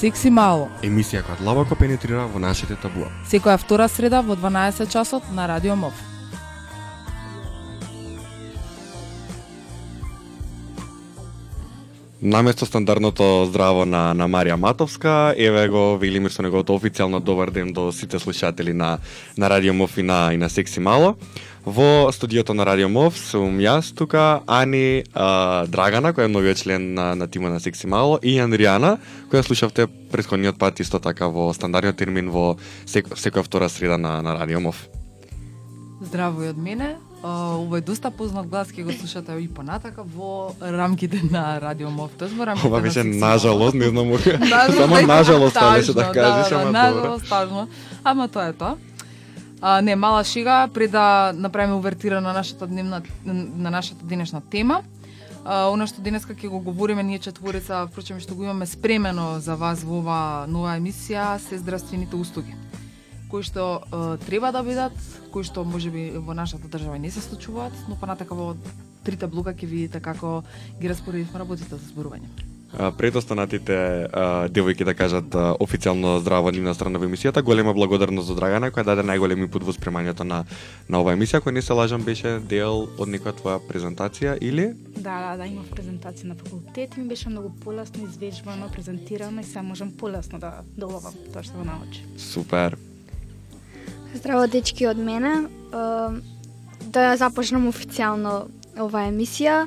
Секси мало. Емисија која длабоко пенетрира во нашите табуа. Секоја втора среда во 12 часот на Радио МОВ. Наместо стандардното здраво на, на Марија Матовска, еве го велиме со неговото официјално добар ден до сите слушатели на, на Радио МОВ и на, и на Секси Мало. Во студиото на Радио МОВ сум јас тука, Ани а, Драгана, која е новиот член на, на тима на Секси Мало, и Андријана, која слушавте претходниот пат исто така во стандардниот термин во сек, секоја втора среда на, на Радио МОВ. Здраво и од мене. Ова е доста познат глас, ќе го слушате и понатака во рамките на Радио МОВ. Тоа во рамките Ова на беше нажалост, не знам Само дека нажалост тажно, да кажеш, да, ама да, добро. Нажалост, тажно. Ама тоа е тоа. А, не, мала шига, пред да направиме увертира на нашата дневна на нашата денешна тема. А, она што денеска ќе го говориме ние четворица, впрочем што го имаме спремено за вас во оваа нова емисија се здравствените услуги кои што е, треба да бидат, кои што можеби во нашата држава не се случуваат, но понатака во трите блока ќе видите како ги распоредивме работите за зборување. А, Пред останатите а, девојки да кажат а, официјално здраво нивна страна во емисијата, голема благодарност за Драгана која даде најголеми пут во спремањето на на оваа емисија, која не се лажам беше дел од некоја твоја презентација или Да, да, да, имав презентација на факултет и ми беше многу полесно извежбано, презентирано и сега можам полесно да доловам тоа што го научи. супер. Здраво дечки од мене. Да ја започнам официјално оваа емисија.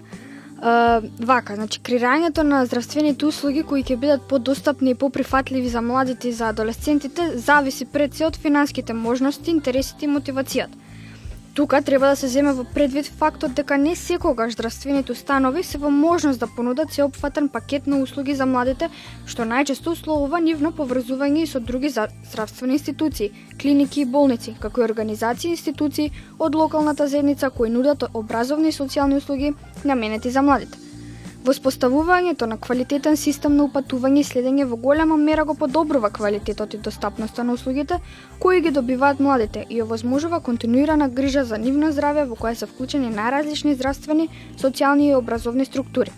Uh, Вака, значи креирањето на здравствените услуги кои ќе бидат подостапни и поприфатливи за младите и за адолесцентите зависи пред се од финанските можности, интересите и мотивацијата. Тука треба да се земе во предвид фактот дека не секогаш здравствените установи се во можност да понудат сеопфатен пакет на услуги за младите, што најчесто условува нивно поврзување и со други здравствени институции, клиники и болници, како и организации и институции од локалната заедница кои нудат образовни и социјални услуги наменети за младите. Воспоставувањето на квалитетен систем на упатување и следење во голема мера го подобрува квалитетот и достапноста на услугите кои ги добиваат младите и овозможува континуирана грижа за нивно здравје во која се вклучени најразлични здравствени, социјални и образовни структури.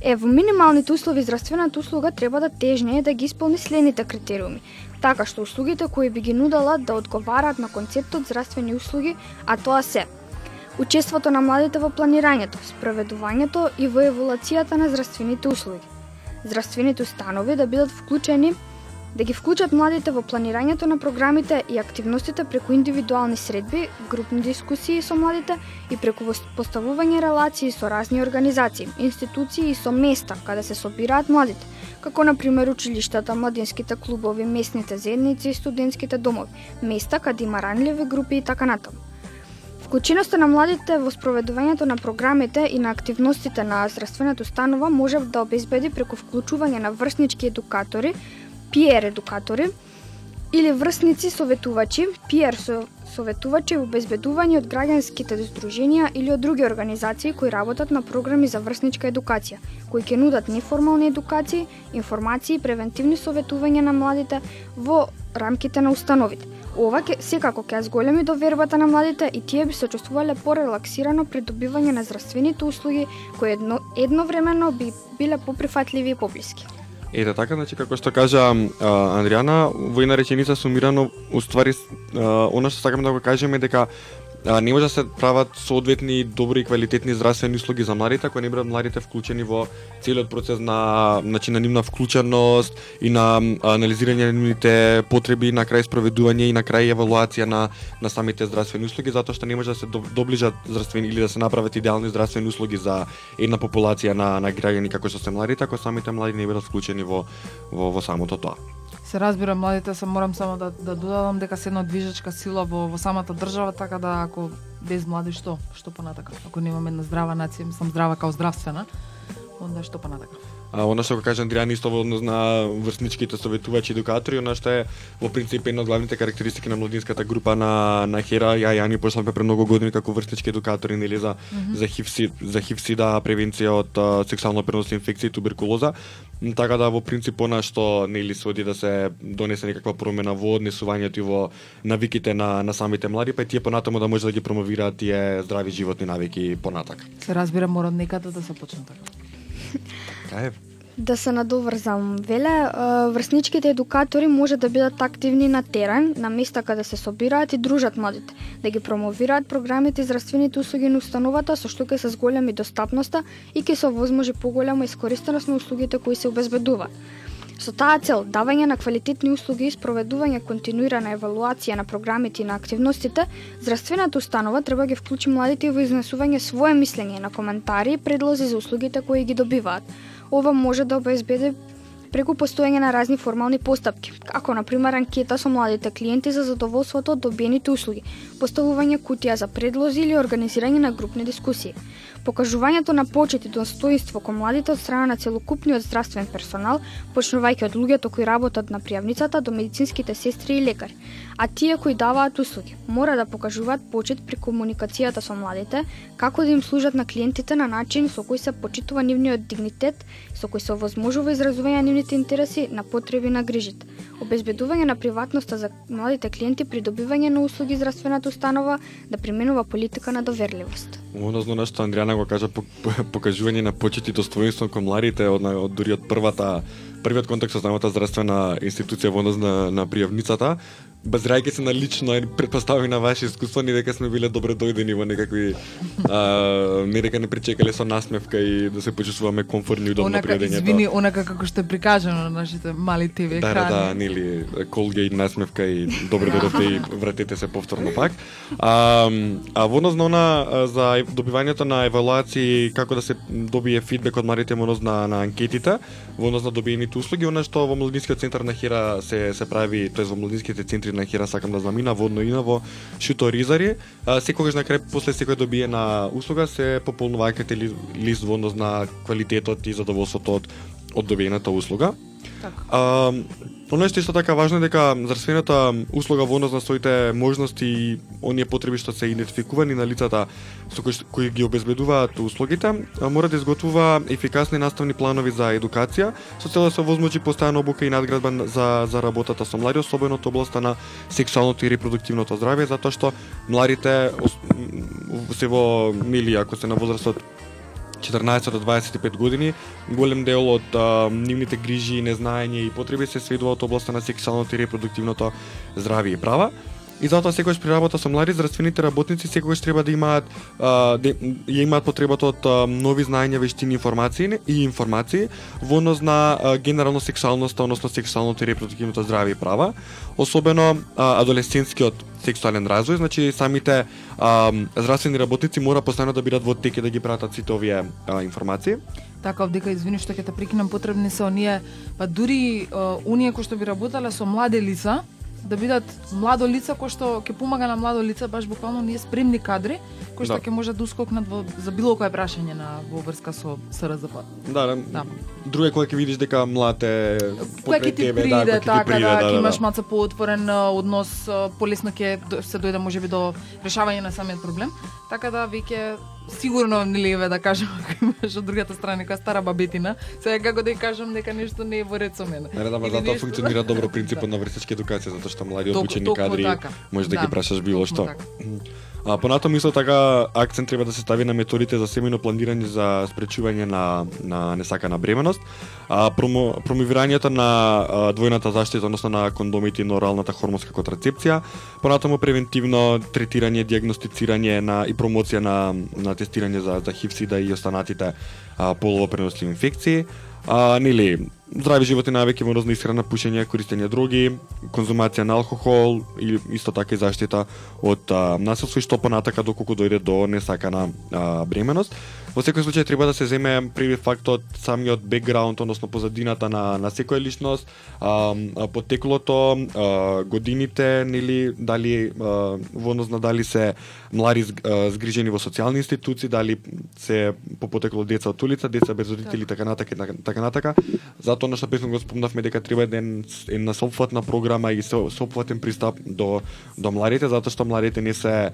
Е, во минималните услови здравствената услуга треба да тежне да ги исполни следните критериуми, така што услугите кои би ги нудала да одговараат на концептот здравствени услуги, а тоа се Учеството на младите во планирањето, спроведувањето и во еволуцијата на здравствените услуги. Здравствените установи да бидат вклучени да ги вклучат младите во планирањето на програмите и активностите преку индивидуални средби, групни дискусии со младите и преку поставување релации со разни организации, институции и со места каде се собираат младите, како на пример училиштата, младинските клубови, местните заедници и студентските домови, места каде има ранливи групи и така натаму. Вклученоста на младите во спроведувањето на програмите и на активностите на здравствената установа може да обезбеди преку вклучување на врснички едукатори, пиер едукатори или врсници советувачи, пиер советувачи во обезбедување од граѓанските здруженија или од други организации кои работат на програми за врсничка едукација, кои ќе нудат неформални едукации, информации и превентивни советувања на младите во рамките на установите. Ова ке, секако ќе зголеми довербата на младите и тие би се чувствувале порелаксирано при добивање на здравствените услуги кои едно, едновремено би биле поприфатливи и поблиски. Ете така, значи како што кажа а, Андријана, во една реченица сумирано, уствари, а, она што сакаме да го кажеме дека а, не може да се прават соодветни добри и квалитетни здравствени услуги за младите ако не бидат младите вклучени во целиот процес на значи на нивна вклученост и на анализирање на нивните потреби на крај спроведување и на крај евалуација на на самите здравствени услуги затоа што не може да се доближат здравствени или да се направат идеални здравствени услуги за една популација на на граѓани како што се младите ако самите млади не бидат вклучени во во, во самото тоа. Се разбира, младите се морам само да, да додадам дека се една движечка сила во, во самата држава, така да ако без млади што? Што понатака? Ако немаме една здрава нација, мислам здрава као здравствена, онда што понатака? А, она што го кажа Андријан исто во однос на врсничките советувачи и едукатори, она што е во принцип една од главните карактеристики на младинската група на на Хера, ја и Ани пошламе пред многу години како врснички едукатори нели за mm -hmm. за ХИВ за ХИВ сида превенција од а, сексуално преносни инфекции и туберкулоза. Така да во принцип она што нели се оди да се донесе некаква промена во однесувањето и во навиките на на самите млади, па и тие понатаму да може да ги промовираат тие здрави животни навики понатака. Се разбира, мора од некаде да се почне така. Кај е? Да се надоврзам. Веле, врсничките едукатори може да бидат активни на терен, на места каде се собираат и дружат младите, да ги промовираат програмите и здравствените услуги на установата, со што ќе се зголеми достапноста и ќе се овозможи поголема искористеност на услугите кои се обезбедуваат. Со таа цел, давање на квалитетни услуги и спроведување континуирана евалуација на програмите и на активностите, здравствената установа треба да ги вклучи младите во изнесување свое мислење на коментари и предлози за услугите кои ги добиваат. Ова може да обезбеди преку постоење на разни формални постапки, како на пример анкета со младите клиенти за задоволството од добиените услуги, поставување кутија за предлози или организирање на групни дискусии. Покажувањето на почет и достоинство кон младите од страна на целокупниот здравствен персонал, почнувајќи од луѓето кои работат на пријавницата до медицинските сестри и лекари, а тие кои даваат услуги, мора да покажуваат почет при комуникацијата со младите, како да им служат на клиентите на начин со кој се почитува нивниот дигнитет, со кој се овозможува изразување на нивните интереси на потреби на грижите, обезбедување на приватноста за младите клиенти при добивање на услуги здравствената установа да применува политика на доверливост. Односно на што Андријана го кажа покажување на почит и достоинство кон младите од, од дури од првата првиот контакт со самата здравствена институција во однос на, на пријавницата, базирајќи се на лично и предпостави на ваше искуство, ни дека сме биле добре дојдени во некакви а, не дека не причекале со насмевка и да се почувствуваме комфортни и удобно Онака, при одењето. извини, онака како што е прикажано на нашите мали ТВ Да, екрани. да, да, нели, Колгейт насмевка и добре дојдовте и вратете се повторно пак. А, а во однос на она за добивањето на евалуации како да се добие фидбек од младите во однос на, на анкетите, во однос на добиените услуги, она што во младинскиот центар на Хира се се прави, тоест во младинските центри на Хира сакам да на водно и во Шуто Ризари, секогаш на крај после секој добиена услуга се пополнува ли, лист во однос на квалитетот и задоволството од од добиената услуга. Така. А, Оно што исто така важно е дека здравствената услуга во однос на своите можности и оние потреби што се идентификувани на лицата со кои, кои ги обезбедуваат услугите, а, мора да изготвува ефикасни наставни планови за едукација со цел да се возможи постојана обука и надградба за за работата со млади, особено од областа на сексуалното и репродуктивното здравје, затоа што младите се во мили ако се на возраст од 14 до 25 години, голем дел од а, нивните грижи, незнаење и потреби се сведува од областа на сексуалното и репродуктивното здравје и права. И затоа секогаш при работа со млади здравствените работници секогаш треба да имаат а, да, ја имаат потребата од а, нови знаења, вештини, информации и информации во однос на а, генерално сексуалноста, односно сексуалното и репродуктивното здравје и права, особено а, адолесцентскиот сексуален развој, значи самите а, здравствени работници мора постојано да бидат во тек и да ги пратат сите овие а, информации. Така, овдека извини што ќе те прекинам, потребни се оние, па дури оние кои што би работеле со млади лица, да бидат младо лица кои што ќе помага на младо лице, баш буквално ние спремни кадри кои што Да. ќе може да ускокнат во за било кое прашање на во врска со СРЗП. Да, да. Да. Друго е кога ќе видиш дека млад е Кое ќе ти приде, кој ќе така, приде, да, да, ќе да, имаш да. малце поотворен однос, полесно ќе се дојде можеби до решавање на самиот проблем. Така да веќе сигурно нели еве да кажам ако имаш од другата страна нека стара бабетина, сега како да ја кажам дека нешто не е во ред со мене. Не, да, затоа нешто- функционира добро принципот Да. на вртечка едукација, затоа што млади обучени кадри така. можеш да, Да, ги прашаш било што. така. А понатаму исто така акцент треба да се стави на методите за семено планирање за спречување на на несакана бременост, а промо, промовирањето на а, двојната заштита, односно на кондомите и на оралната хормонска контрацепција, понатаму превентивно третирање, диагностицирање на и промоција на на тестирање за за ХИВ, СИДА и останатите а, полово преносливи инфекции. А, нели, здрави животни навики во однос на исхрана, пушење, користење дроги, конзумација на алкохол и исто така и заштита од а, насилство и што понатака доколку дојде до несакана а, бременост. Во секој случај треба да се земе предвид фактот самиот бекграунд, односно позадината на на секоја личност, а, а, потеклото, а, годините, нели дали а, во однос на дали се млади згрижени во социјални институции, дали се по потекло деца од улица, деца без родители така натака така, така натака. Затоа она што песно го спомнавме дека треба еден една сопфатна програма и со- сопфатен пристап до до младите, затоа што младите не се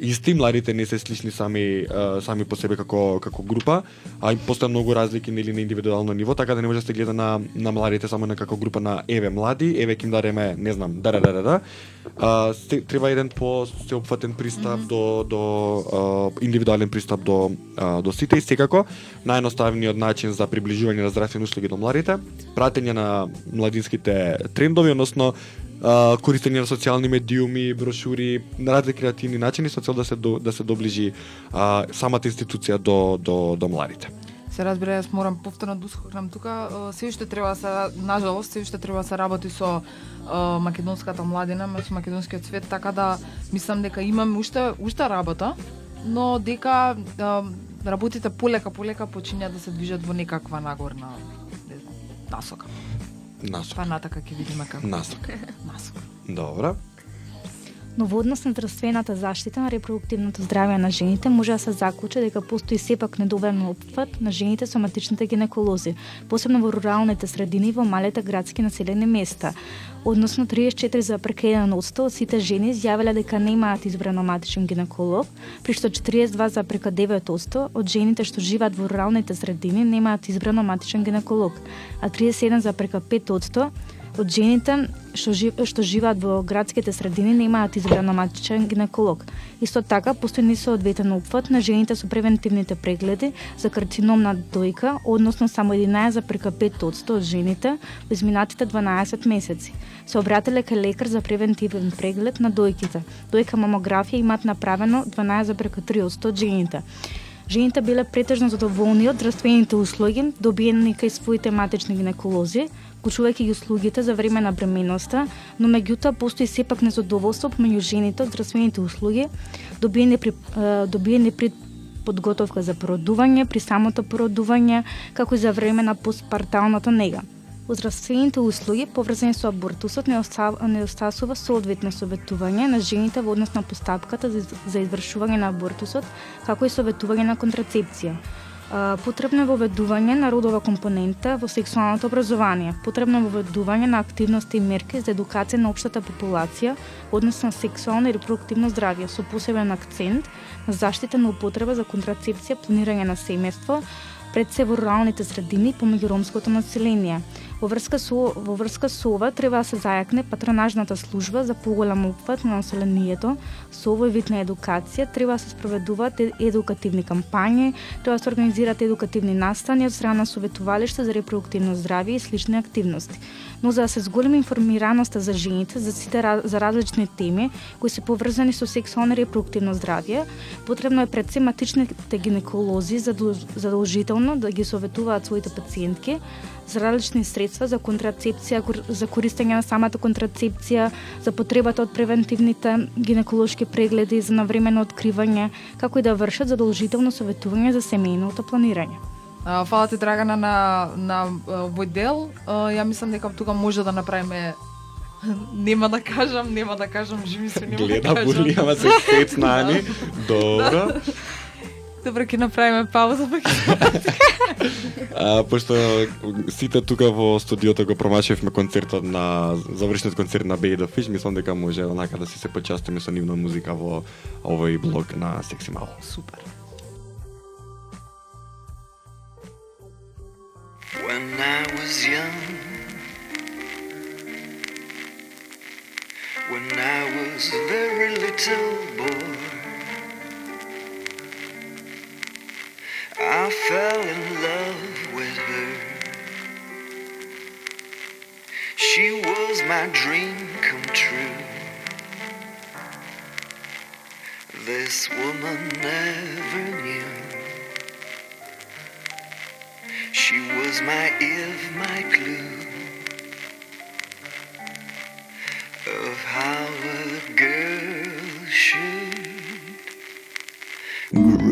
исти, младите не се слични сами сами по себе како како група, а и постоја многу разлики нели на индивидуално ниво, така да не може да се гледа на на младите само на како група на еве млади, еве ќе им дадеме, не знам, да да да да. да. А, треба еден по сеопфатен пристап mm -hmm. до до а, индивидуален пристап до а, до сите и секако најноставниот начин за приближување на здравствени услуги до младите, пратење на младинските трендови, односно а, користење на социјални медиуми, брошури, на разни креативни начини со цел да се до, да се доближи а, самата институција до до до младите. Се разбира, јас морам повторно да ускокнам тука. Се уште треба да се, нажалост, се уште треба да се работи со uh, македонската младина, со македонскиот свет, така да мислам дека имаме уште уште работа, но дека uh, работите полека полека почиња да се движат во некаква нагорна не знам, насока. Насока. Па натака ќе видиме како. Насока. Насока. Добра. Но во однос на здравствената заштита на репродуктивното здравје на жените може да се заклучи дека постои сепак недоволен опфат на жените со матичните гинеколози, посебно во руралните средини и во малите градски населени места. Односно 34,1% од сите жени изјавиле дека немаат избрано матичен гинеколог, при што 42,9% од жените што живеат во руралните средини немаат избрано матичен гинеколог, а 37,5% од жените што, жив, што живеат во градските средини немаат избрано матичен гинеколог. Исто така, постои несоодветен опфат на жените со превентивните прегледи за карцином на дојка, односно само 11,5% од жените во изминатите 12 месеци. Се обрателе кај лекар за превентивен преглед на дојките. Дојка мамографија имат направено 12,3% од жените. Жените биле претежно задоволни од здравствените услуги добиени кај своите матични гинеколози, вклучувајќи ги услугите за време на бременоста, но меѓутоа постои сепак незадоволство помеѓу жените од здравствените услуги, добиени при, добиени при подготовка за породување, при самото породување, како и за време на постпарталната нега. Здравствените услуги поврзани со абортусот не, не остасува соодветно советување на жените во однос на постапката за извршување на абортусот, како и советување на контрацепција потребно е воведување на родова компонента во сексуалното образование, потребно е воведување на активности и мерки за едукација на општата популација односно сексуално и репродуктивно здравје, со посебен акцент на заштита на употреба за контрацепција, планирање на семејство, пред се во руралните средини помеѓу ромското население, Во врска со во врска со ова треба да се зајакне патронажната служба за поголем опфат на населението. Со овој вид на едукација, треба да се спроведуваат едукативни кампањи, треба да се организираат едукативни настани од страна на советувалишта за репродуктивно здравје и слични активности. Но за да се зголеми информираноста за жените за сите за различни теми кои се поврзани со сексуално и репродуктивно здравје, потребно е пред сематичните гинеколози задолжително да ги советуваат своите пациентки за различни средства за контрацепција, за користење на самата контрацепција, за потребата од превентивните гинеколошки прегледи за навремено откривање, како и да вршат задолжително советување за семејното планирање. Фала ти Драгана на на овој дел. Ја мислам дека тука може да направиме нема да кажам, нема да кажам, живи се нема Гледа, да кажам. Гледа ама се спец на ни. Добро. Добро, ќе направиме пауза, па а, пошто сите тука во студиото го промашивме концертот на завршниот концерт на Bait of Fish, мислам дека може онака да си се почастиме со нивна музика во овој блог на Секси Мало. Супер. When I was young, when I was a very little boy, I fell in love with her. She was my dream come true. This woman never knew. She was my if, my clue of how a girl should groove.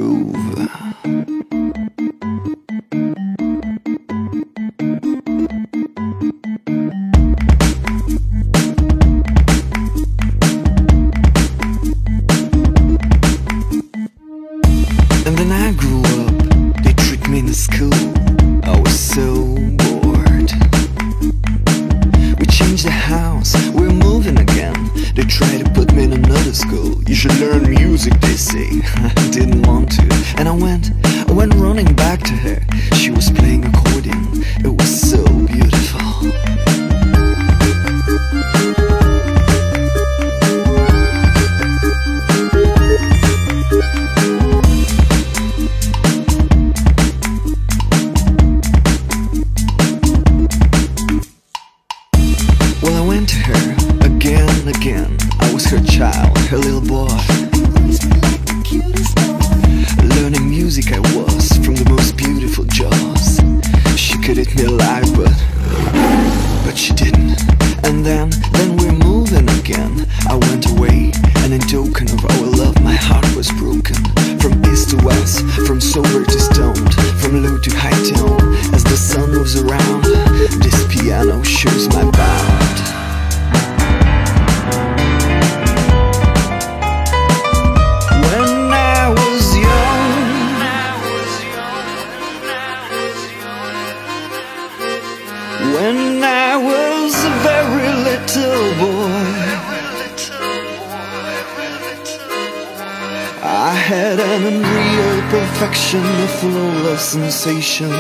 I had an unreal perfection, a flawless sensation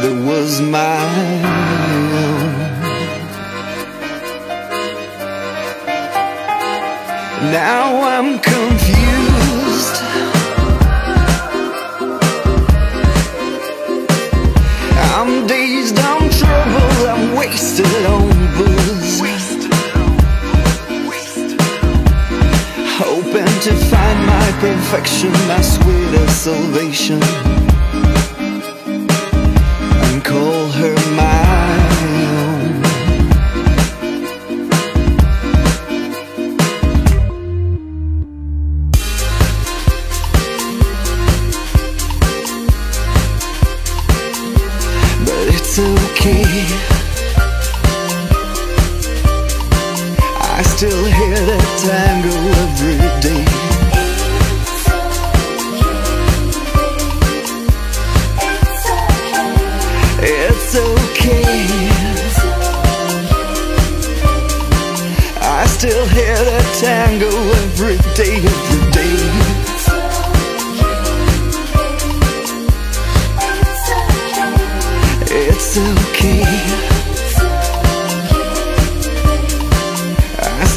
that was my own. Now I'm confused. I'm dazed, I'm troubled, I'm wasted on booze. to find my perfection, my sweetest salvation.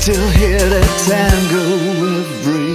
still hear the tango every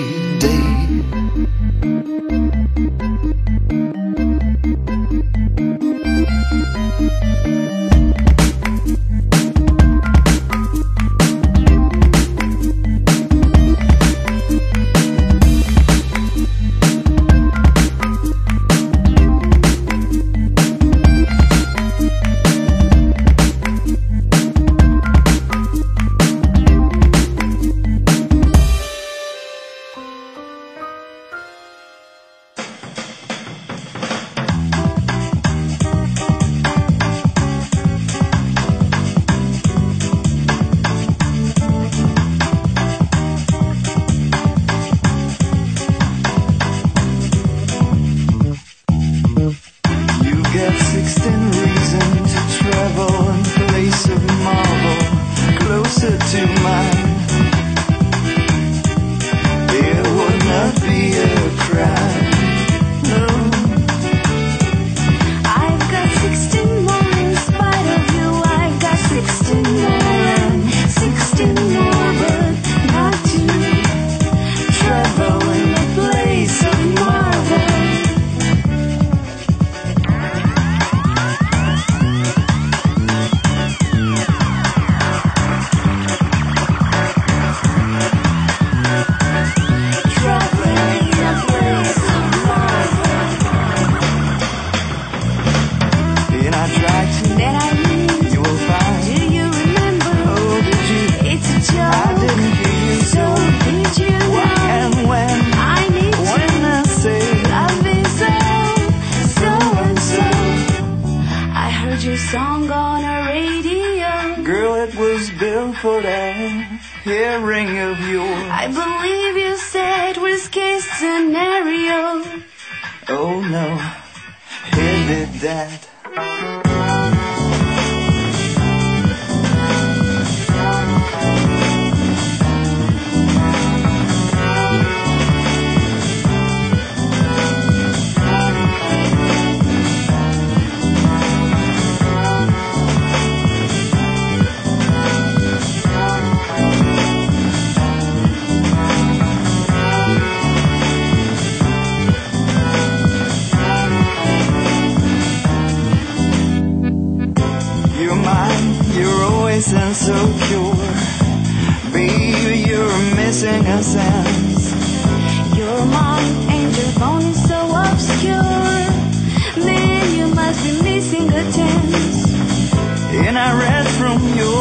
And I read from you,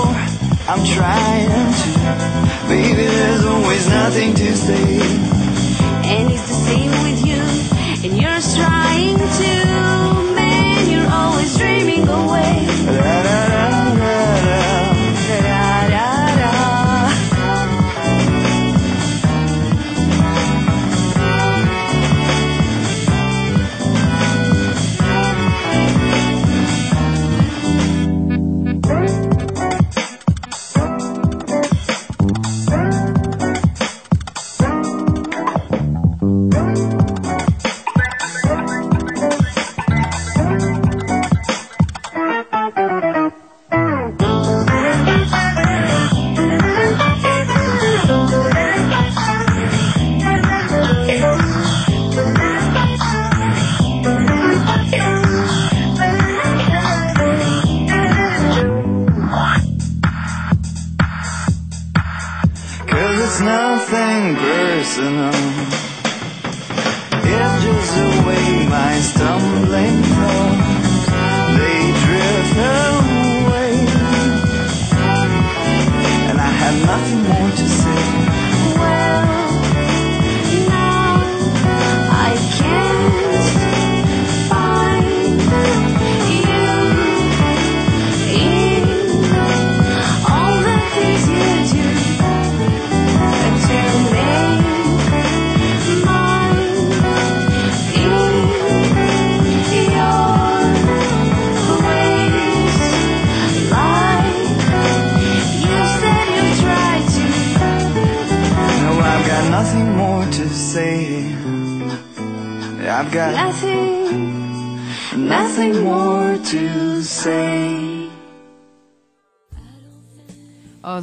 I'm trying to. Baby, there's always nothing to say. And it's the same with you. And you're trying to.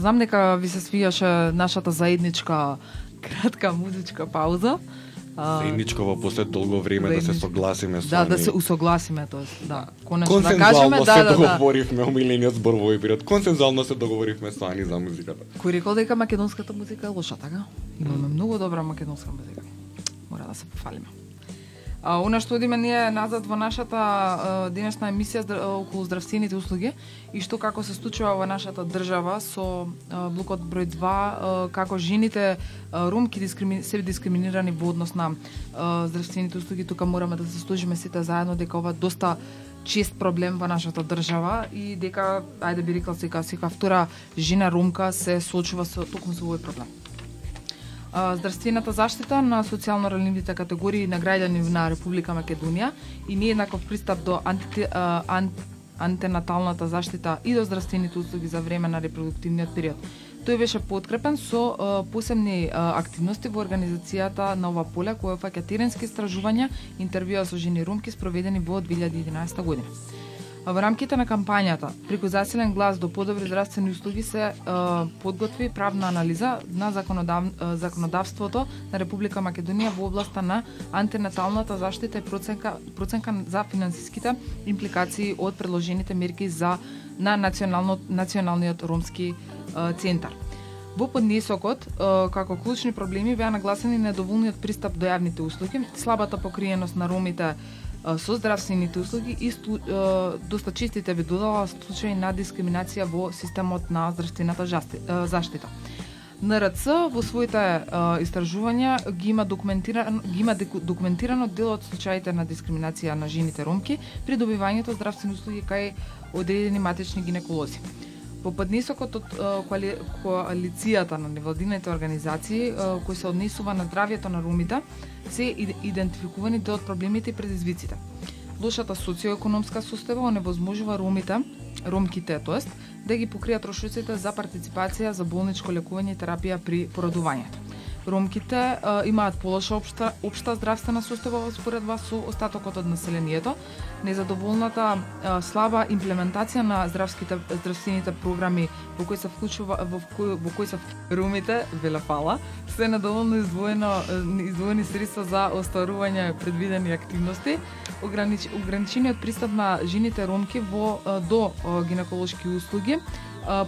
Знам дека ви се свијаше нашата заедничка кратка музичка пауза. А, Заедничково после долго време да се заедничко. согласиме со Да, да се усогласиме, тоест, да. Конечно да кажеме, се да, да, да. договоривме, омилениот збор во период. Консензуално се договоривме со Ани за музиката. Кој рекол дека македонската музика е лоша, така? Имаме многу добра македонска музика. Мора да се пофалиме. А, она што одиме ние назад во нашата а, денешна емисија околу здравствените услуги и што како се случува во нашата држава со а, блокот број 2, а, како жените а, дискрими, се дискриминирани во однос на а, здравствените услуги, тука мораме да се служиме сите заедно дека ова доста чест проблем во нашата држава и дека ајде би рекла сега секоја втора жена ромка се соочува со токму со овој проблем. Здравствената заштита на социјално ранливите категории на граѓани на Република Македонија и нееднаков пристап до анти, ан, антенаталната заштита и до здравствените услуги за време на репродуктивниот период. Тој беше подкрепен со а, посебни а, активности во организацијата на ова поле која фаќа теренски истражувања, интервјуа со жени румки спроведени во 2011 година. А Во рамките на кампањата преку засилен глас до подобри здравствени услуги се е, подготви правна анализа на законодав, законодавството на Република Македонија во областа на антенаталната заштита и проценка проценка за финансиските импликации од предложените мерки за на национално националниот ромски е, центар. Во поднесокот, е, како клучни проблеми беа нагласени недоволниот пристап до јавните услуги, слабата покриеност на ромите со здравствените услуги и слу, е, доста честите би додала случаи на дискриминација во системот на здравствената жасти- е, заштита. НРЦ во своите е, истражувања ги има документирано ги има документирано дел од случаите на дискриминација на жените ромки при добивањето здравствени услуги кај одредени матични гинеколози. По поднесокот од коали- коалицијата на невладините организации кои се однесува на здравјето на ромите, се идентификувани дел од проблемите и предизвиците. Лошата социоекономска состојба оневозможува ромите, ромките, тоест, да ги покријат трошоците за партиципација за болничко лекување и терапија при породувањето. Ромките а, имаат полоша општа, општа здравствена состојба во споредба со остатокот од населението, незадоволната а, слаба имплементација на здравските здравствените програми во кои се вклучува во кои во кои се румите веле фала, се недоволно издвоено издвоени средства за остварување предвидени активности, огранич, ограничениот пристап на жените ромки во до гинеколошки услуги,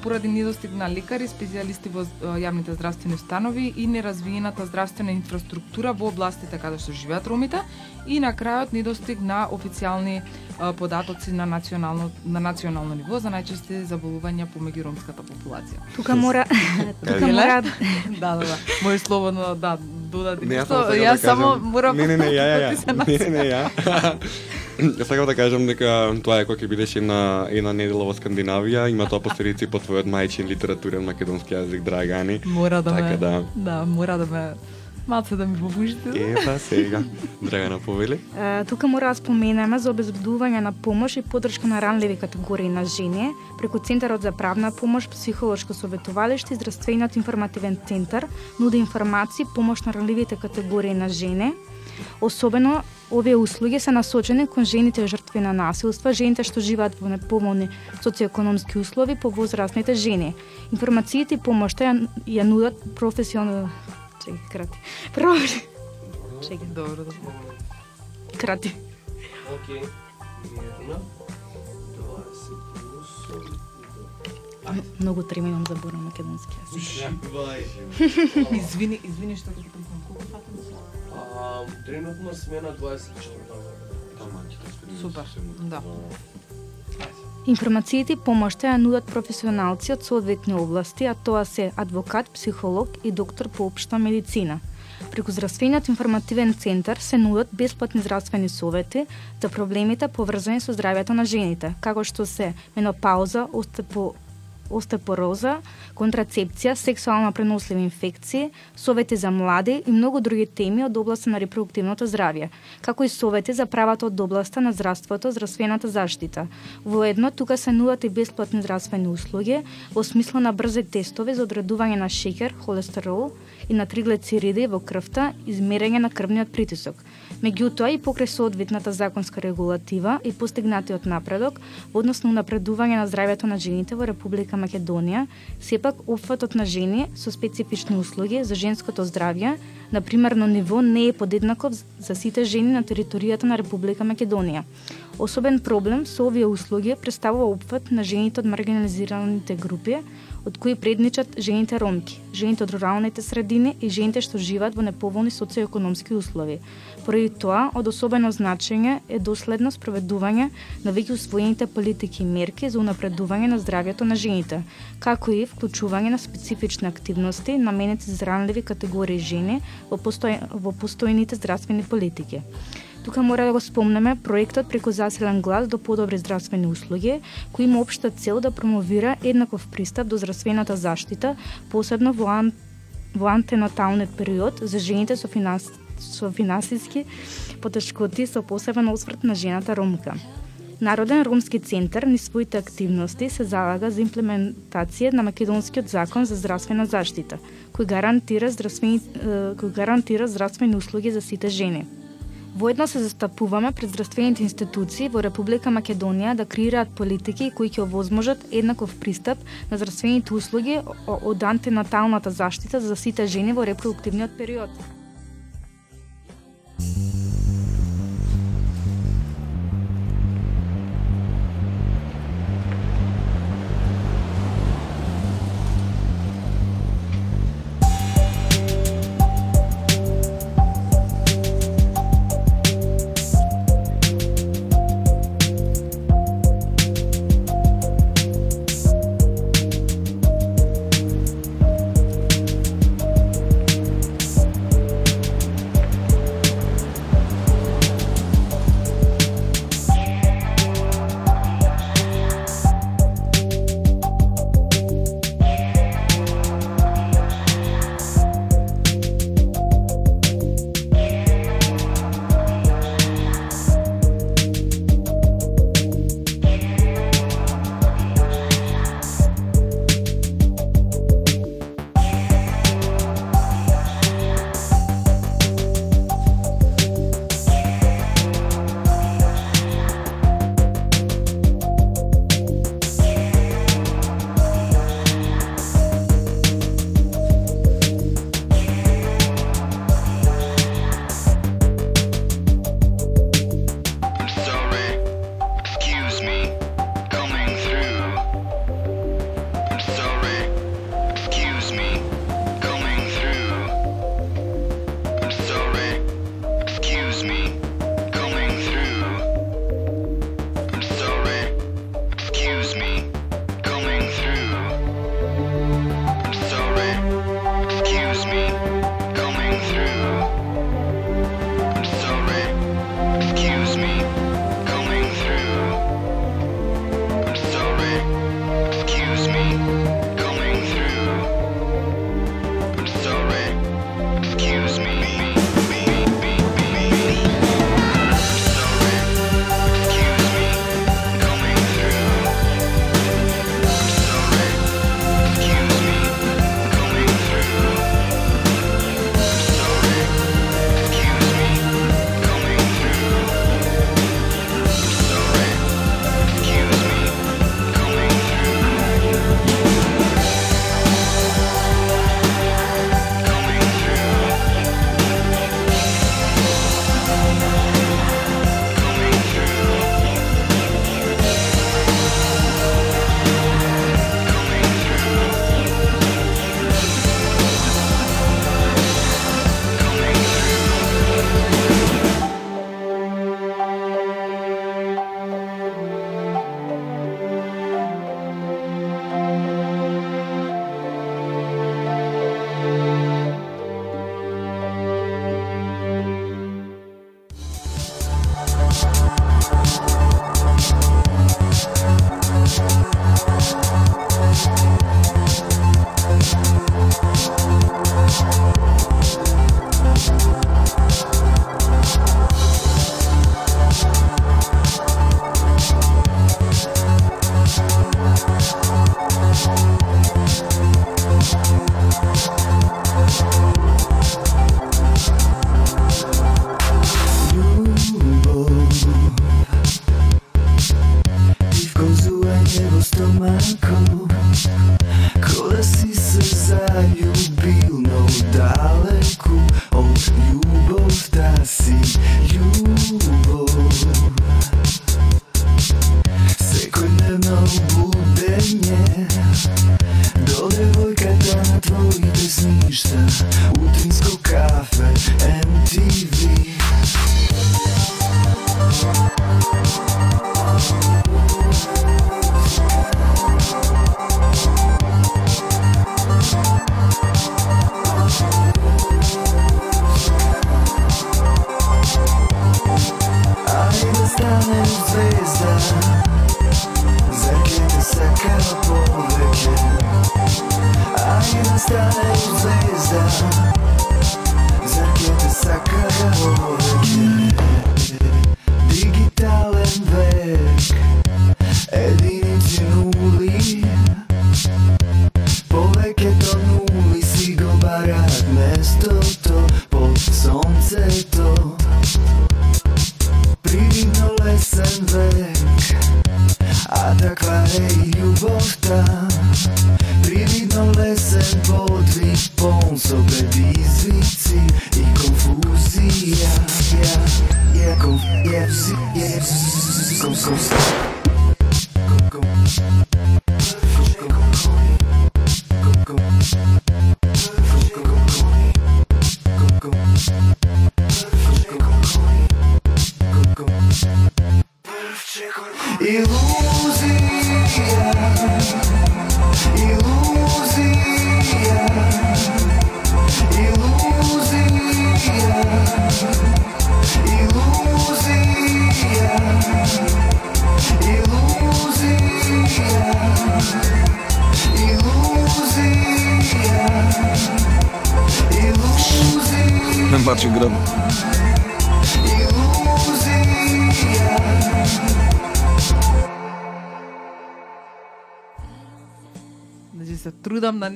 поради недостиг на лекари, специјалисти во јавните здравствени установи и неразвиената здравствена инфраструктура во областите каде што живеат ромите. И на крајот недостиг на официјални податоци на национално на национално ниво за најчести заболувања помеѓу ромската популација. Тука мора тука мора да, да, да. Може слободно да додади само Јас да само кажам- морам Не, не, не, ја, ја, да ја. Не, не, не, ја. Јас сакам да кажам дека тоа е кога ќе бидеш една една недела во Скандинавија, има тоа последици по твојот мајчин литературен македонски јазик Драгани. Мора да Така ме да. да, мора да ме малце да ми побужите. Епа сега, Драгана повели. Е, Тука мора да споменеме за обезбедување на помош и поддршка на ранливи категории на жени преку Центарот за правна помош, психолошко советувалиште и здравствениот информативен центар нуди информации и помош на ранливите категории на жени. Особено овие услуги се насочени кон жените жртви на насилства, жените што живеат во неповолни социоекономски услови по возрастните жени. Информациите и помошта ја, ја нудат Чекай, крати. Профи... Чекай, Добро, добро. крати. Океј. Една, 28. Многу терминам заборам македонски јазик. Извини, извини што те прекинам. Колку фатам се? А, Тренутно смена 24 Супер. Да. Информациите и помошта ја нудат професионалци од соодветни области, а тоа се адвокат, психолог и доктор по општа медицина. Преку здравствениот информативен центар се нудат бесплатни здравствени совети за проблемите поврзани со здравјето на жените, како што се менопауза, остепо остепороза, контрацепција, сексуално преносливи инфекции, совети за млади и многу други теми од областа на репродуктивното здравје, како и совети за правата од областа на здравството, здравствената заштита. Воедно, тука се нудат и бесплатни здравствени услуги во смисла на брзи тестови за одредување на шеќер, холестерол и на триглицериди во крвта, измерење на крвниот притисок. Меѓутоа и покрај соодветната законска регулатива и постигнатиот напредок во однос на напредување на здравјето на жените во Република Македонија, сепак опфатот на жени со специфични услуги за женското здравје на примерно ниво не е подеднаков за сите жени на територијата на Република Македонија. Особен проблем со овие услуги представува опфат на жените од маргинализираните групи, од кои предничат жените ромки, жените од руралните средини и жените што живеат во неповолни социоекономски услови. Поради тоа, од особено значење е доследно спроведување на веќе усвоените политики и мерки за унапредување на здравјето на жените, како и вклучување на специфични активности наменети за ранливи категории жени во, постој, во постојните здравствени политики. Тука мора да го спомнеме проектот преку Заселен глас до подобри здравствени услуги, кој има општа цел да промовира еднаков пристап до здравствената заштита, посебно во, ан... во антенаталниот период за жените со, финанс... со финансиски потешкоти со посебен осврт на жената ромка. Народен ромски центар ни своите активности се залага за имплементација на македонскиот закон за здравствена заштита, кој гарантира здравствени кој гарантира здравствени услуги за сите жени. Воедно се застапуваме пред здравствените институции во Република Македонија да креираат политики кои ќе овозможат еднаков пристап на здравствените услуги од антенаталната заштита за сите жени во репродуктивниот период.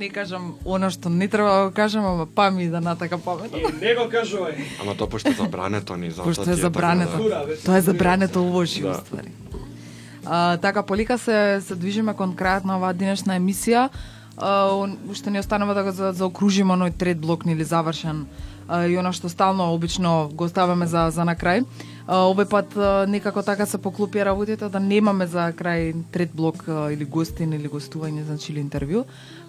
Не кажам она што не треба да го кажам, ама па ми да натака памет. И не го кажувај. Ама тоа пошто е забрането ни, затоа Пошто е така забрането. Бе, Тоа е забрането лоши Да. уствари. А, така, полика се, се движиме кон крајот на оваа денешна емисија. А, уште ни останува да го за, заокружиме оној трет блок или завршен а, и она што стално обично го оставаме за, за на крај. Овој пат некако така се поклопија работите да немаме за крај трет блок или гостин или гостување, значи или интервју,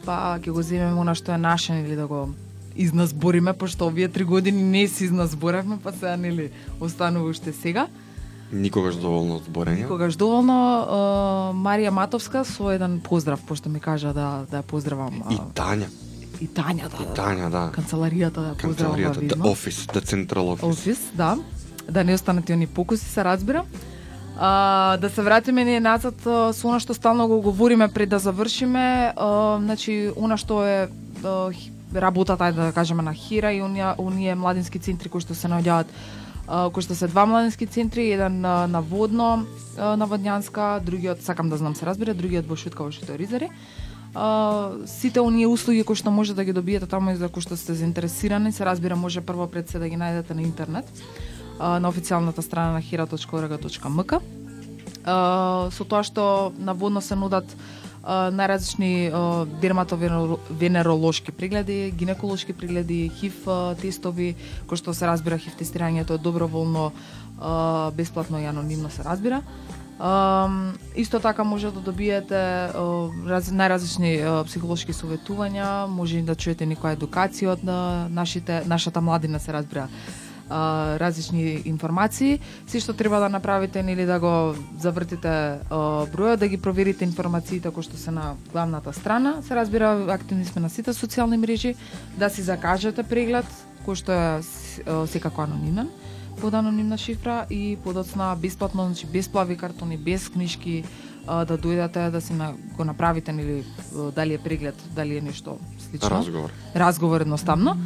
па ќе го земеме она што е наше или да го изназбориме, пошто овие три години не си изназборавме, па сега нели останува уште сега. Никогаш доволно зборење. Когаш доволно Марија Матовска со еден поздрав, пошто ми кажа да да ја поздравам. И Тања, и Тања да. и Тања, да. Канцеларијата да поздравам Канцеларијата, да, офис, да централ офис. Офис, да. Да не останат и они покуси, се разбира. А, да се вратиме ние назад со она што стално го говориме пред да завршиме, а, значи она што е а, работата да кажеме на Хира и оние оние младински центри кои што се наоѓаат кои што се два младински центри, еден на Водно, на Водњанска, другиот сакам да знам се разбира, другиот во Шутка во Шуторизари. ризари. сите оние услуги кои што може да ги добиете таму и за кои што сте заинтересирани, се разбира може прво пред се да ги најдете на интернет на официјалната страна на hira.org.mk. Со тоа што наводно се нудат најразлични дерматовенеролошки прегледи, гинеколошки прегледи, ХИВ тестови, кои што се разбира ХИВ тестирањето е доброволно, бесплатно и анонимно се разбира. Исто така може да добиете најразлични психолошки советувања, може и да чуете некоја едукација од нашите нашата младина се разбира а, различни информации. Се што треба да направите нели да го завртите а, бројот, да ги проверите информациите кои што се на главната страна. Се разбира, активни сме на сите социјални мрежи, да си закажете преглед кој што е секако анонимен под анонимна шифра и подоцна бесплатно, значи без плави картони, без книжки, а, да дојдете да си на, го направите а, дали е преглед, дали е нешто слично Разговор. разговор едноставно,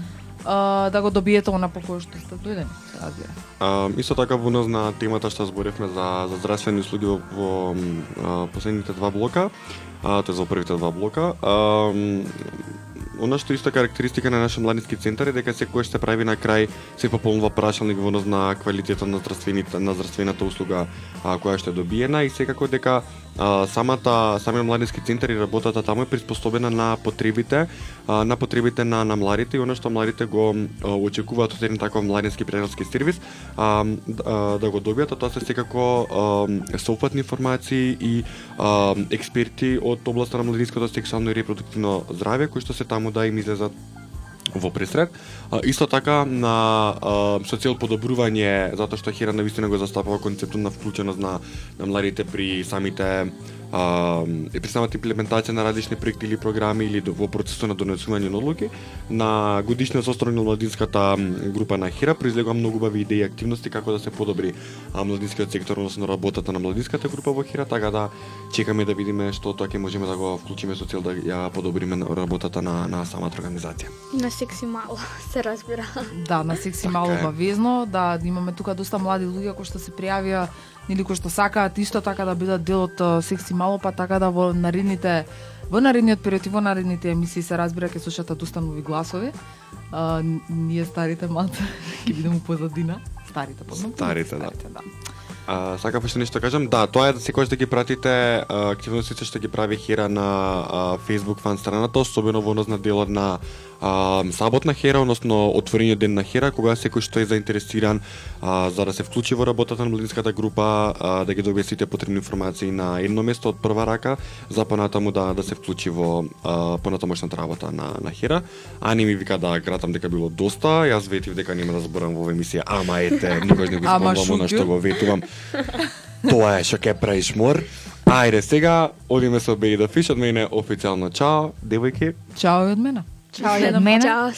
а, да го добиете она по кој што сте дојдени, се разбира. А, исто така во однос на темата што зборевме за за здравствени услуги во, во а, последните два блока, а, тоа е за првите два блока. А, Она што исто карактеристика на нашиот младински центар е дека секој се прави на крај се пополнува прашалник во однос на квалитетот на здравствените на здравствената услуга а, која што е добиена и секако дека а, самата самиот младински центар и работата таму е приспособена на потребите а, на потребите на на младите и она што младите го а, очекуваат од еден таков младински пријателски сервис а, а, да го добијат, а тоа се секако а, соопфатни информации и а, експерти од областа на младинското сексуално и репродуктивно здравје кои што се таму да им излезат во пресред. А, исто така на а, со цел подобрување затоа што Хера навистина го застапува концептот на вклученост на на младите при самите а, и при самата имплементација на различни проекти или програми или до- во процесот на донесување на одлуки на годишниот состав на младинската група на Хера произлегува многу убави идеи и активности како да се подобри а, младинскиот сектор односно работата на младинската група во Хера, така да чекаме да видиме што тоа ќе можеме да го вклучиме со цел да ја подобриме на- работата на на самата организација. И на секси мало, се разбира. Да, на секси Така мало е. бавезно, да имаме тука доста млади луѓе кои што се пријавија или кои што сакаат исто така да бидат дел од секси мало, па така да во наредните во наредниот период и во наредните емисии се разбира ќе слушате доста нови гласови. А, ние старите малце ќе бидеме позадина. Старите, подно. Старите, да. да. А, сакав уште нешто да кажам, да, тоа е да секогаш да ги пратите активностите што ги прави Хера на а, Facebook фан страната, особено во однос на делот на а, Саботна Хера, односно отворениот ден на Хера, кога секој што е заинтересиран а, за да се вклучи во работата на младинската група, а, да ги добие сите потребни информации на едно место од прва рака, за понатаму да да се вклучи во а, понатамошната работа на на Хера. Ани ми вика да гратам дека било доста, јас ветив дека нема да зборам во емисија, ама ете, никош не го спомнам шугју. што го ветувам. Тоа е што ќе правиш мор. Ајде сега, одиме со Baby the Fish, од мене официјално чао, девојки. Чао и од мене. Чао и од мене.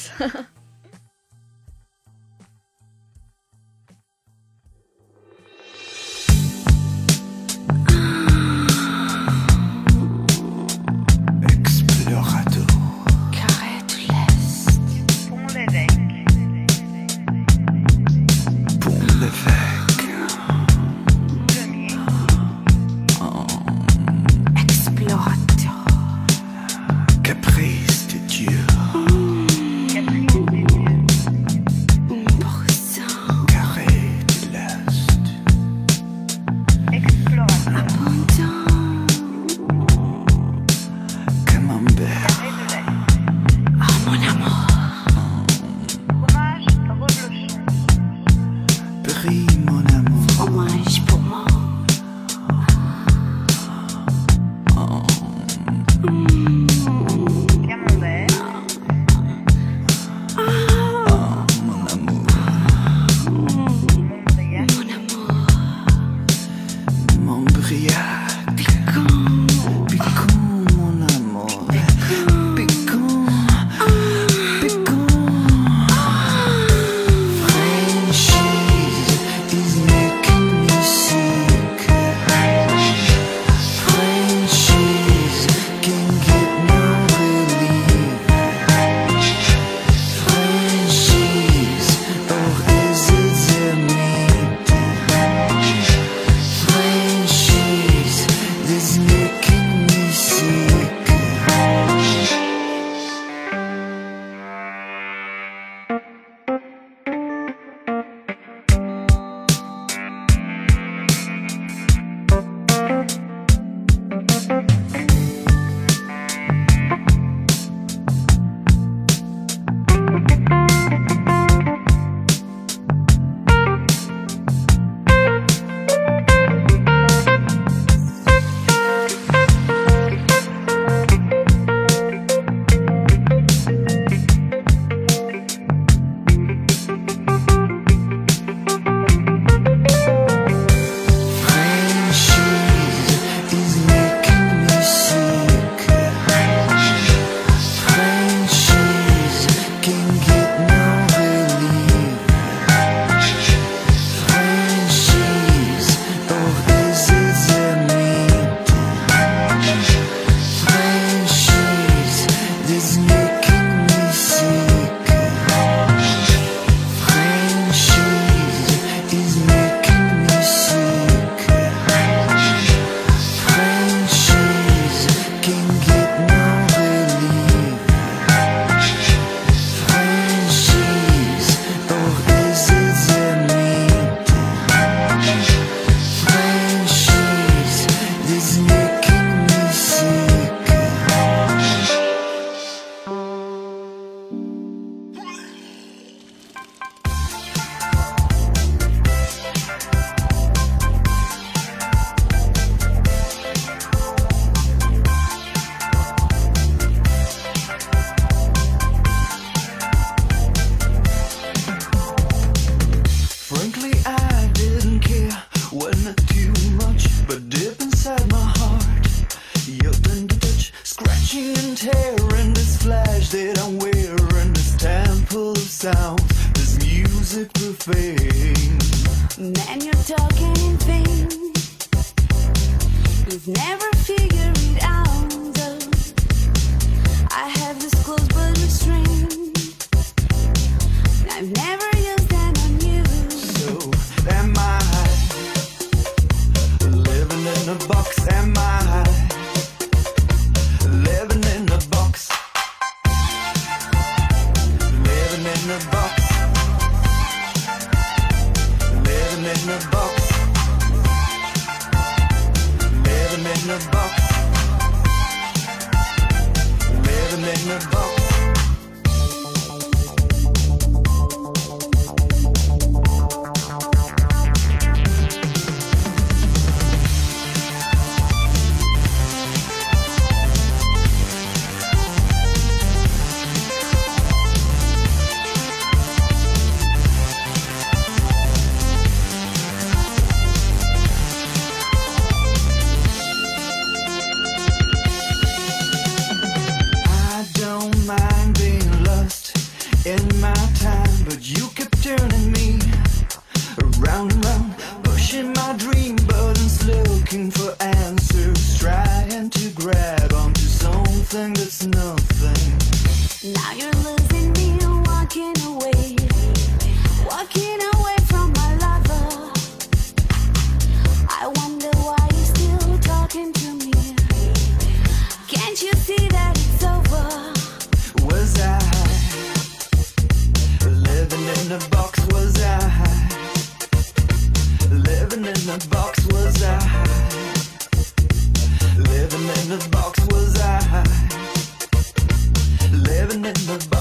And the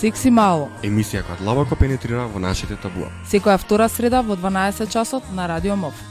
Секси Мало. Емисија која длабоко пенетрира во нашите табуа. Секоја втора среда во 12 часот на Радио МОВ.